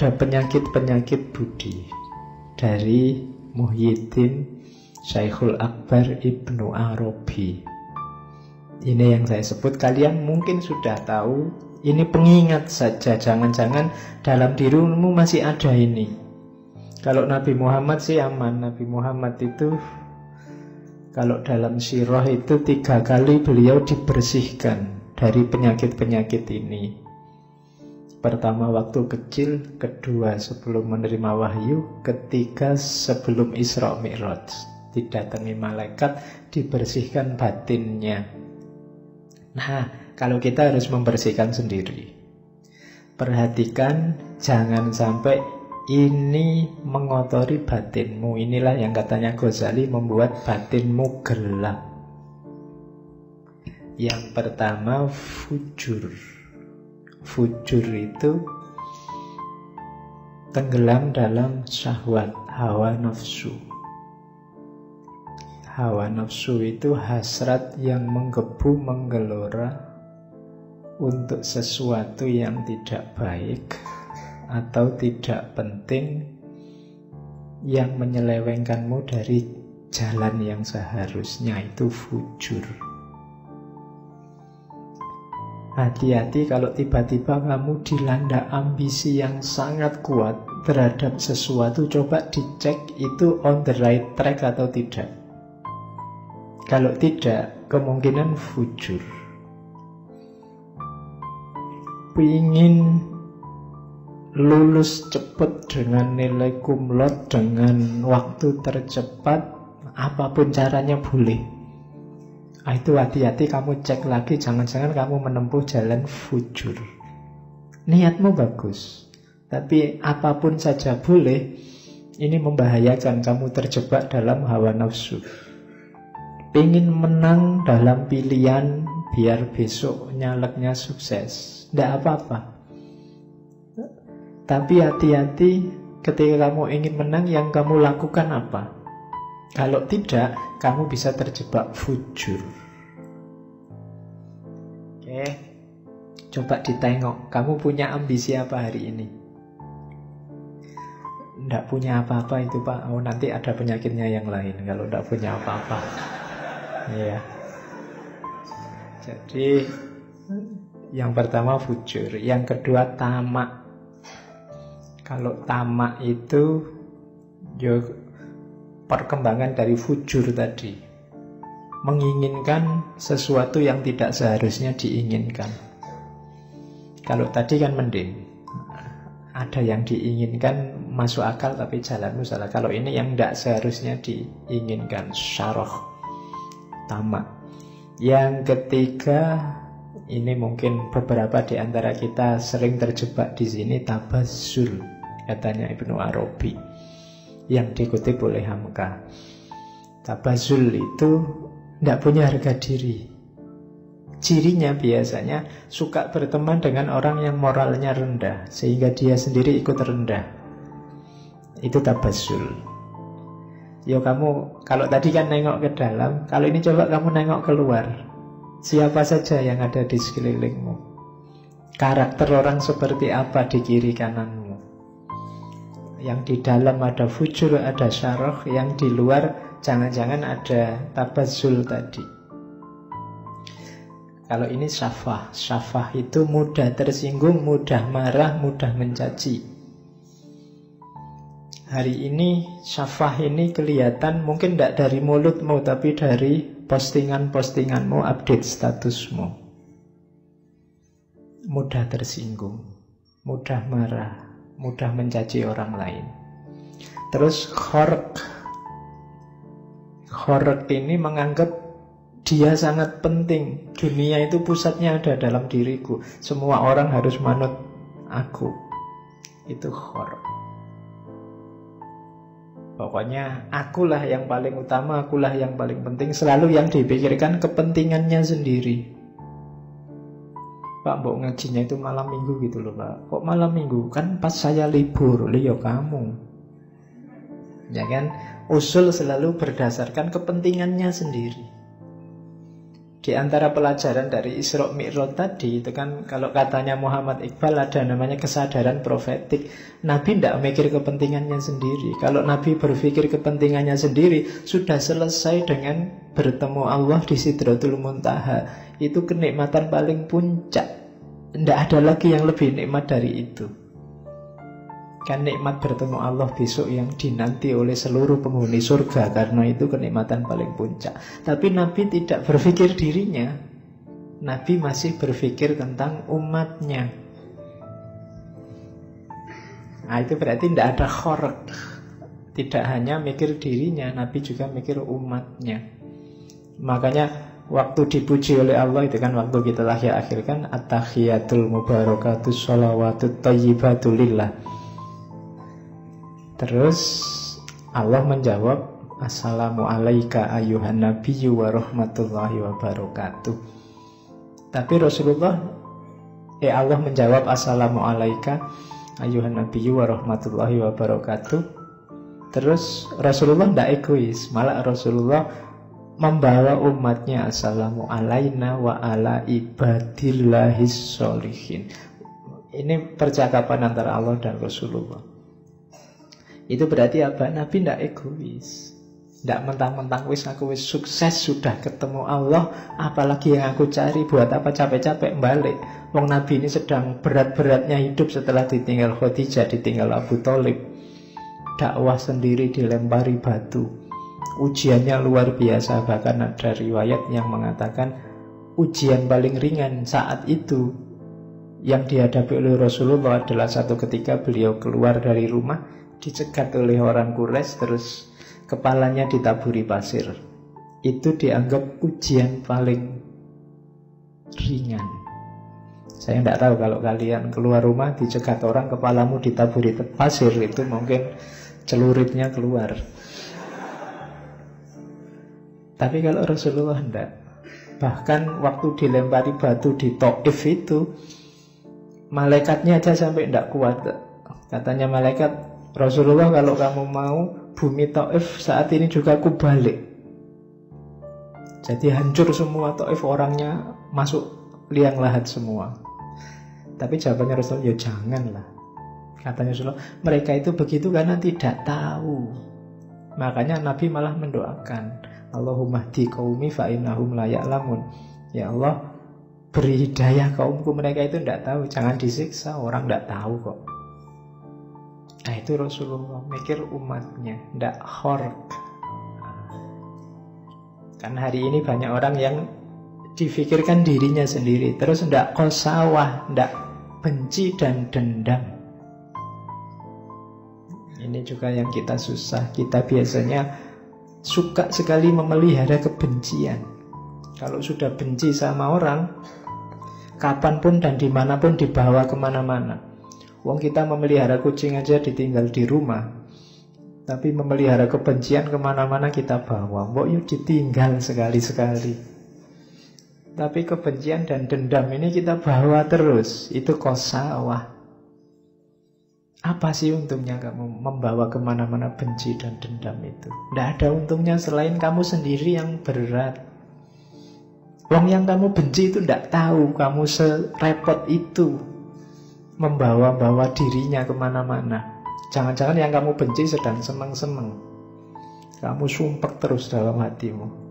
ada penyakit-penyakit budi dari Muhyiddin Syekhul Akbar Ibnu Arabi. Ini yang saya sebut kalian mungkin sudah tahu. Ini pengingat saja, jangan-jangan dalam dirimu masih ada ini. Kalau Nabi Muhammad sih aman. Nabi Muhammad itu kalau dalam sirah itu tiga kali beliau dibersihkan dari penyakit-penyakit ini. Pertama waktu kecil, kedua sebelum menerima wahyu, ketiga sebelum Isra Mi'raj. Didatangi malaikat, dibersihkan batinnya. Nah, kalau kita harus membersihkan sendiri. Perhatikan jangan sampai ini mengotori batinmu. Inilah yang katanya Ghazali membuat batinmu gelap. Yang pertama fujur fujur itu tenggelam dalam syahwat hawa nafsu. Hawa nafsu itu hasrat yang menggebu menggelora untuk sesuatu yang tidak baik atau tidak penting yang menyelewengkanmu dari jalan yang seharusnya itu fujur. Hati-hati kalau tiba-tiba kamu dilanda ambisi yang sangat kuat terhadap sesuatu, coba dicek itu on the right track atau tidak. Kalau tidak, kemungkinan fujur. Pingin lulus cepat dengan nilai kumlot dengan waktu tercepat, apa pun caranya boleh. Nah, itu hati-hati kamu cek lagi jangan-jangan kamu menempuh jalan fujur. Niatmu bagus, tapi apa pun saja boleh. Ini membahayakan kamu terjebak dalam hawa nafsu. Pengen menang dalam pilihan biar besok nyaleknya sukses. Tidak apa-apa. Tapi hati-hati ketika kamu ingin menang yang kamu lakukan apa? Kalau tidak, kamu bisa terjebak fujur. Oke, coba ditengok. Kamu punya ambisi apa hari ini? Tidak punya apa-apa itu Pak. Oh nanti ada penyakitnya yang lain kalau tidak punya apa-apa. Iya. Jadi yang pertama fujur, yang kedua tamak. Kalau tamak itu yo perkembangan dari fujur tadi. Menginginkan sesuatu yang tidak seharusnya diinginkan. Kalau tadi kan mending. Ada yang diinginkan masuk akal tapi jalanmu salah. Kalau ini yang tidak seharusnya diinginkan. Syaroh. Tamak. Yang ketiga, ini mungkin beberapa di antara kita sering terjebak di sini tabazul, katanya Ibnu Arabi yang dikutip oleh Hamka. Tabazul itu tidak punya harga diri. Cirinya biasanya suka berteman dengan orang yang moralnya rendah, sehingga dia sendiri ikut rendah. Itu tabazul. Yo kamu, kalau tadi kan nengok ke dalam, kalau ini coba kamu nengok keluar. Siapa saja yang ada di sekelilingmu. Karakter orang seperti apa di kiri kananmu. Yang di dalam ada fujur, ada syarah. Yang di luar jangan-jangan ada tabazul tadi. Kalau ini syafah. Syafah itu mudah tersinggung, mudah marah, mudah mencaci. Hari ini syafah ini kelihatan mungkin tidak dari mulutmu Tapi dari postingan-postinganmu, update statusmu. Mudah tersinggung, mudah marah, mudah mencaci orang lain. Terus khork. Khork ini menganggap dia sangat penting. Dunia itu pusatnya ada dalam diriku. Semua orang harus manut aku. Itu khork. Pokoknya akulah yang paling utama, akulah yang paling penting. Selalu yang dipikirkan kepentingannya sendiri. Pak, mbok ngajinya itu malam minggu gitu loh Pak. Kok malam minggu? Kan pas saya libur, liyo kamu. Ya kan? Usul selalu berdasarkan kepentingannya sendiri. Di antara pelajaran dari Isra Mi'raj tadi itu kan kalau katanya Muhammad Iqbal ada namanya kesadaran profetik. Nabi tidak mikir kepentingannya sendiri. Kalau Nabi berpikir kepentingannya sendiri, sudah selesai dengan bertemu Allah di Sidratul Muntaha. Itu kenikmatan paling puncak. Tidak ada lagi yang lebih nikmat dari itu. Kan nikmat bertemu Allah besok yang dinanti oleh seluruh penghuni surga Karena itu kenikmatan paling puncak. Tapi Nabi tidak berpikir dirinya. Nabi masih berpikir tentang umatnya. Nah itu berarti tidak ada khorek. Tidak hanya mikir dirinya Nabi juga mikir umatnya. Makanya waktu dipuji oleh Allah itu kan waktu kita lahir akhir kan At-tahiyatul mubarakatus sholawatut tayyibatulillah Terus Allah menjawab Assalamualaikum ayuhan nabiyyu wa rahmatullahi wa Tapi Rasulullah Eh Allah menjawab Assalamualaikum ayuhan nabiyyu wa rahmatullahi wa Terus Rasulullah tidak egois Malah Rasulullah membawa umatnya Assalamu alaina wa ala ibadillahis solihin Ini percakapan antara Allah dan Rasulullah itu berarti apa? Nabi tidak egois. Tidak mentang-mentang wis aku wis sukses sudah ketemu Allah, apalagi yang aku cari buat apa capek-capek balik. Wong Nabi ini sedang berat-beratnya hidup setelah ditinggal Khadijah, ditinggal Abu Talib. Dakwah sendiri dilempari batu. Ujiannya luar biasa, bahkan ada riwayat yang mengatakan ujian paling ringan saat itu yang dihadapi oleh Rasulullah adalah satu ketika beliau keluar dari rumah dicegat oleh orang Quraisy terus kepalanya ditaburi pasir. Itu dianggap ujian paling ringan. Saya tidak tahu kalau kalian keluar rumah dicegat orang kepalamu ditaburi pasir itu mungkin celuritnya keluar. Tapi kalau Rasulullah tidak. Bahkan waktu dilempari batu di Taif itu malaikatnya aja sampai tidak kuat. Katanya malaikat Rasulullah kalau kamu mau bumi Taif saat ini juga aku balik. Jadi hancur semua Taif orangnya masuk liang lahat semua. Tapi jawabannya Rasulullah ya janganlah. Katanya Rasulullah, mereka itu begitu karena tidak tahu. Makanya Nabi malah mendoakan, Allahumma di kaumi fa innahum la ya'lamun. Ya Allah, beri hidayah kaumku mereka itu tidak tahu, jangan disiksa, orang tidak tahu kok. Nah itu Rasulullah mikir umatnya, tidak khork. Kan hari ini banyak orang yang difikirkan dirinya sendiri, terus tidak kosawah, tidak benci dan dendam. Ini juga yang kita susah. Kita biasanya suka sekali memelihara kebencian. Kalau sudah benci sama orang, kapan pun dan di mana pun dibawa ke mana-mana. Wong kita memelihara kucing aja ditinggal di rumah Tapi memelihara kebencian ke mana-mana kita bawa. Mbok yuk ditinggal sekali-sekali. Tapi kebencian dan dendam ini kita bawa terus. Itu kosawah apa sih untungnya kamu membawa ke mana-mana benci dan dendam itu? Tidak ada untungnya selain kamu sendiri yang berat. Wong yang kamu benci itu tidak tahu kamu serepot itu membawa-bawa dirinya ke mana-mana. Jangan-jangan yang kamu benci sedang senang-senang. Kamu sumpek terus dalam hatimu.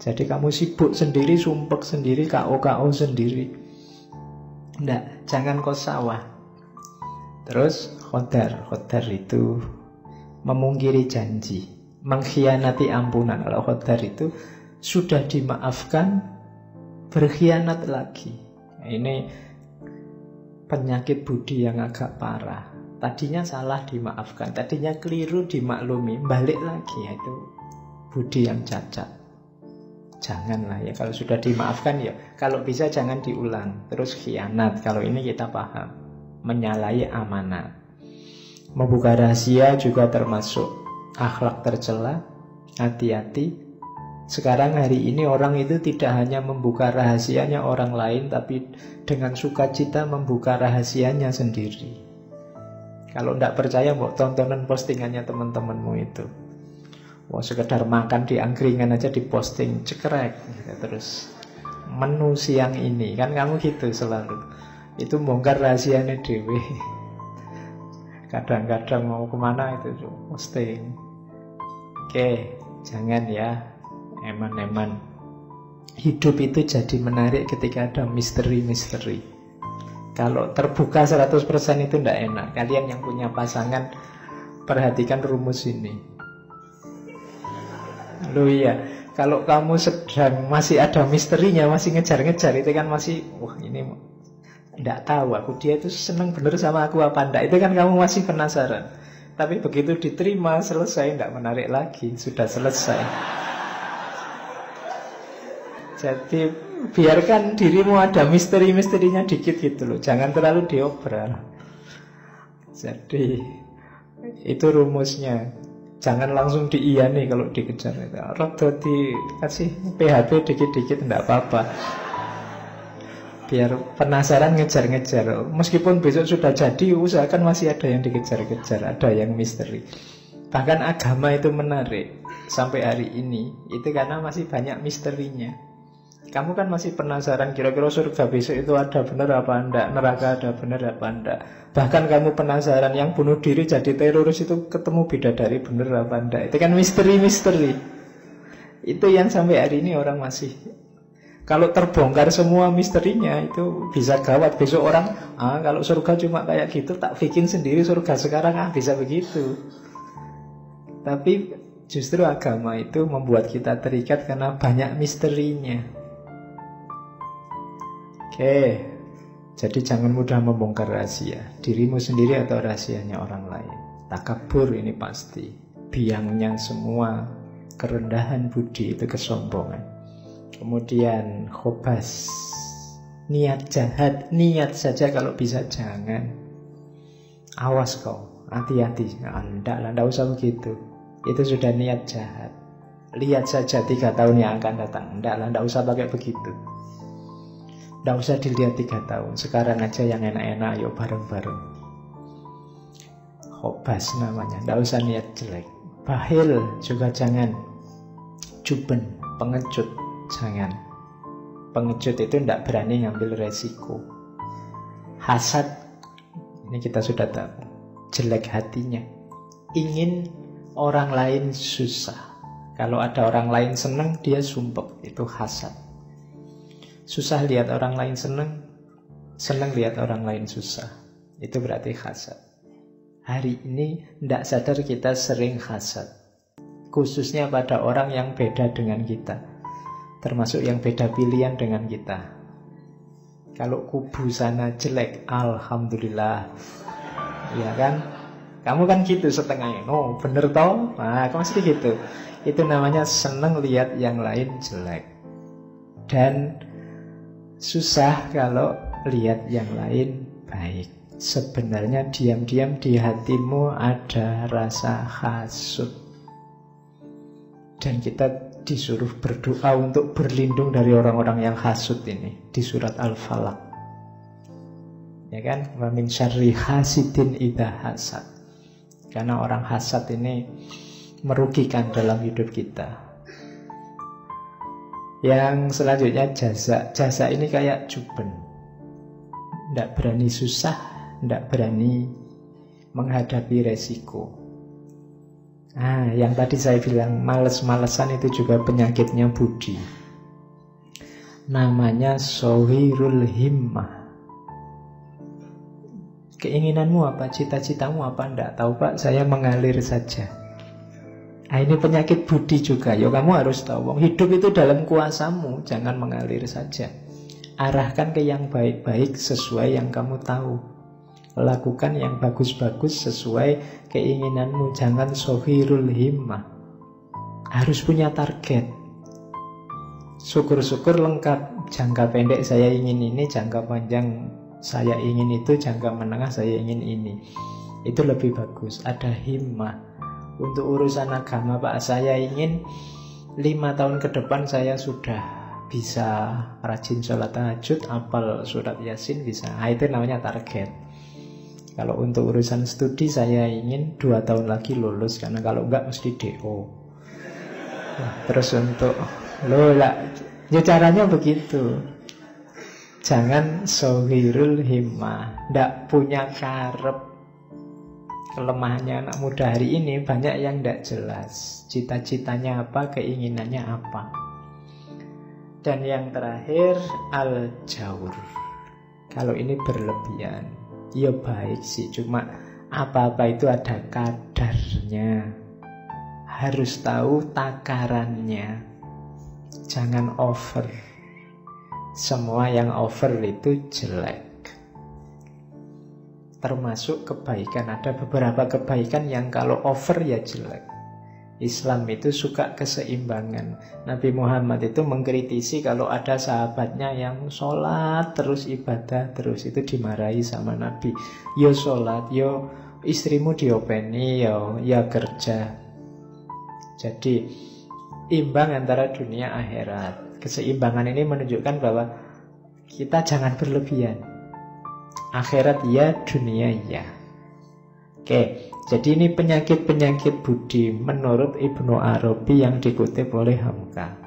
Jadi kamu sibuk sendiri, sumpek sendiri, KO-KO sendiri. Tidak, jangan kau sawah. Terus khodar, khodar itu memungkiri janji, mengkhianati ampunan. Kalau khodar itu sudah dimaafkan, berkhianat lagi. Ini penyakit budi yang agak parah. Tadinya salah dimaafkan, tadinya keliru dimaklumi, balik lagi itu budi yang cacat. Janganlah ya kalau sudah dimaafkan ya kalau bisa jangan diulang. Terus khianat kalau ini kita paham. Menyalahi amanat. Membuka rahasia juga termasuk akhlak tercela. Hati-hati sekarang hari ini orang itu tidak hanya membuka rahasianya orang lain Tapi dengan sukacita membuka rahasianya sendiri. Kalau tidak percaya mau tontonan postingannya teman-temanmu itu. Wah sekedar makan di angkringan aja diposting cekrek. Gitu. Terus menu siang ini. Kan kamu gitu selalu. Itu bongkar rahasianya dewi. Kadang-kadang mau ke mana itu posting. Oke jangan ya eman-eman. Hidup itu jadi menarik ketika ada misteri-misteri. Kalau terbuka 100% itu tidak enak. Kalian yang punya pasangan perhatikan rumus ini. Loh iya kalau kamu sedang masih ada misterinya, masih ngejar-ngejar itu kan masih wah ini tidak tahu aku dia itu senang bener sama aku apa enggak itu kan kamu masih penasaran. Tapi begitu diterima selesai tidak menarik lagi sudah selesai jadi biarkan dirimu ada misteri-misterinya dikit gitu loh. Jangan terlalu diobral. Jadi itu rumusnya. Jangan langsung diiyani kalau dikejar itu. Rada dikasih PHP dikit-dikit tidak apa-apa. Biar penasaran ngejar-ngejar. Meskipun besok sudah jadi usahakan masih ada yang dikejar-kejar ada yang misteri. Bahkan agama itu menarik sampai hari ini. Itu karena masih banyak misterinya kamu kan masih penasaran kira-kira surga besok itu ada benar apa enggak neraka ada benar apa enggak bahkan kamu penasaran yang bunuh diri jadi teroris itu ketemu bidadari benar apa enggak itu kan misteri-misteri itu yang sampai hari ini orang masih kalau terbongkar semua misterinya itu bisa gawat besok orang ah kalau surga cuma kayak gitu tak bikin sendiri surga sekarang ah bisa begitu. Tapi justru agama itu membuat kita terikat karena banyak misterinya. Oke, jadi jangan mudah membongkar rahasia. Dirimu sendiri atau rahasianya orang lain. Takabur ini pasti, biangnya semua kerendahan budi itu kesombongan. Kemudian khobas. Niat jahat Niat saja kalau bisa jangan. Awas kau Hati-hati. Anda lah, usah begitu. Itu sudah niat jahat. Lihat saja tiga tahun yang akan datang. Tidak lah, tidak usah pakai begitu Tidak usah dilihat tiga tahun Sekarang aja yang enak-enak Yuk bareng-bareng Khobas namanya Tidak usah niat jelek Bahil juga jangan Juben, pengecut Jangan. Pengecut itu tidak berani ngambil resiko. Hasad, ini kita sudah tahu. Jelek hatinya. Ingin orang lain susah. Kalau ada orang lain senang, dia sumpek. Itu hasad. Susah lihat orang lain senang, senang lihat orang lain susah. Itu berarti hasad. Hari ini tidak sadar kita sering hasad. Khususnya pada orang yang beda dengan kita termasuk yang beda pilihan dengan kita. Kalau kubu sana jelek, alhamdulillah. Ya kan? Kamu kan gitu setengahnya. No, bener toh? Nah, kamu mesti gitu. Itu namanya seneng lihat yang lain jelek. Dan susah kalau lihat yang lain baik. Sebenarnya diam-diam di hatimu ada rasa hasut. Dan kita disuruh berdoa untuk berlindung dari orang-orang yang hasut ini di surat Al-Falaq. Ya kan? Wa min syarri hasidin idha hasad. Karena orang hasad ini merugikan dalam hidup kita. Yang selanjutnya jasa. Jasa ini kayak juben. Tidak berani susah, tidak berani menghadapi resiko. Nah, yang tadi saya bilang males-malesan itu juga penyakitnya budi. Namanya sohirul himmah. Keinginanmu apa? Cita-citamu apa? Tidak tahu pak, saya mengalir saja. Nah, ini penyakit budi juga. Ya kamu harus tahu. Hidup itu dalam kuasamu, jangan mengalir saja. Arahkan ke yang baik-baik sesuai yang kamu tahu. Lakukan yang bagus-bagus sesuai keinginanmu. Jangan sohirul himmah. Harus punya target. Syukur-syukur lengkap. Jangka pendek saya ingin ini, jangka panjang saya ingin itu, jangka menengah saya ingin ini. Itu lebih bagus. Ada himmah. Untuk urusan agama Pak, saya ingin lima tahun ke depan saya sudah bisa rajin sholat tahajud, apal surat yasin bisa. Nah, itu namanya target. Kalau untuk urusan studi saya ingin dua tahun lagi lulus karena kalau enggak mesti DO. Nah, terus untuk lo lah Ya caranya begitu. Jangan sohirul himmah, ndak punya karep. Kelemahannya anak muda hari ini banyak yang ndak jelas. Cita-citanya apa, keinginannya apa. Dan yang terakhir al-jaur. Kalau ini berlebihan, ya baik sih, cuma apa-apa itu ada kadarnya. Harus tahu takarannya. Jangan over. Semua yang over itu jelek. Termasuk kebaikan. Ada beberapa kebaikan yang kalau over ya jelek. Islam itu suka keseimbangan. Nabi Muhammad itu mengkritisi kalau ada sahabatnya yang sholat terus ibadah terus itu dimarahi sama Nabi. Yo sholat, yo istrimu diopeni, yo ya kerja. Jadi imbang antara dunia akhirat. Keseimbangan ini menunjukkan bahwa kita jangan berlebihan. Akhirat ya, dunia ya. Oke, jadi ini penyakit-penyakit budi menurut Ibnu Arabi yang dikutip oleh Hamka.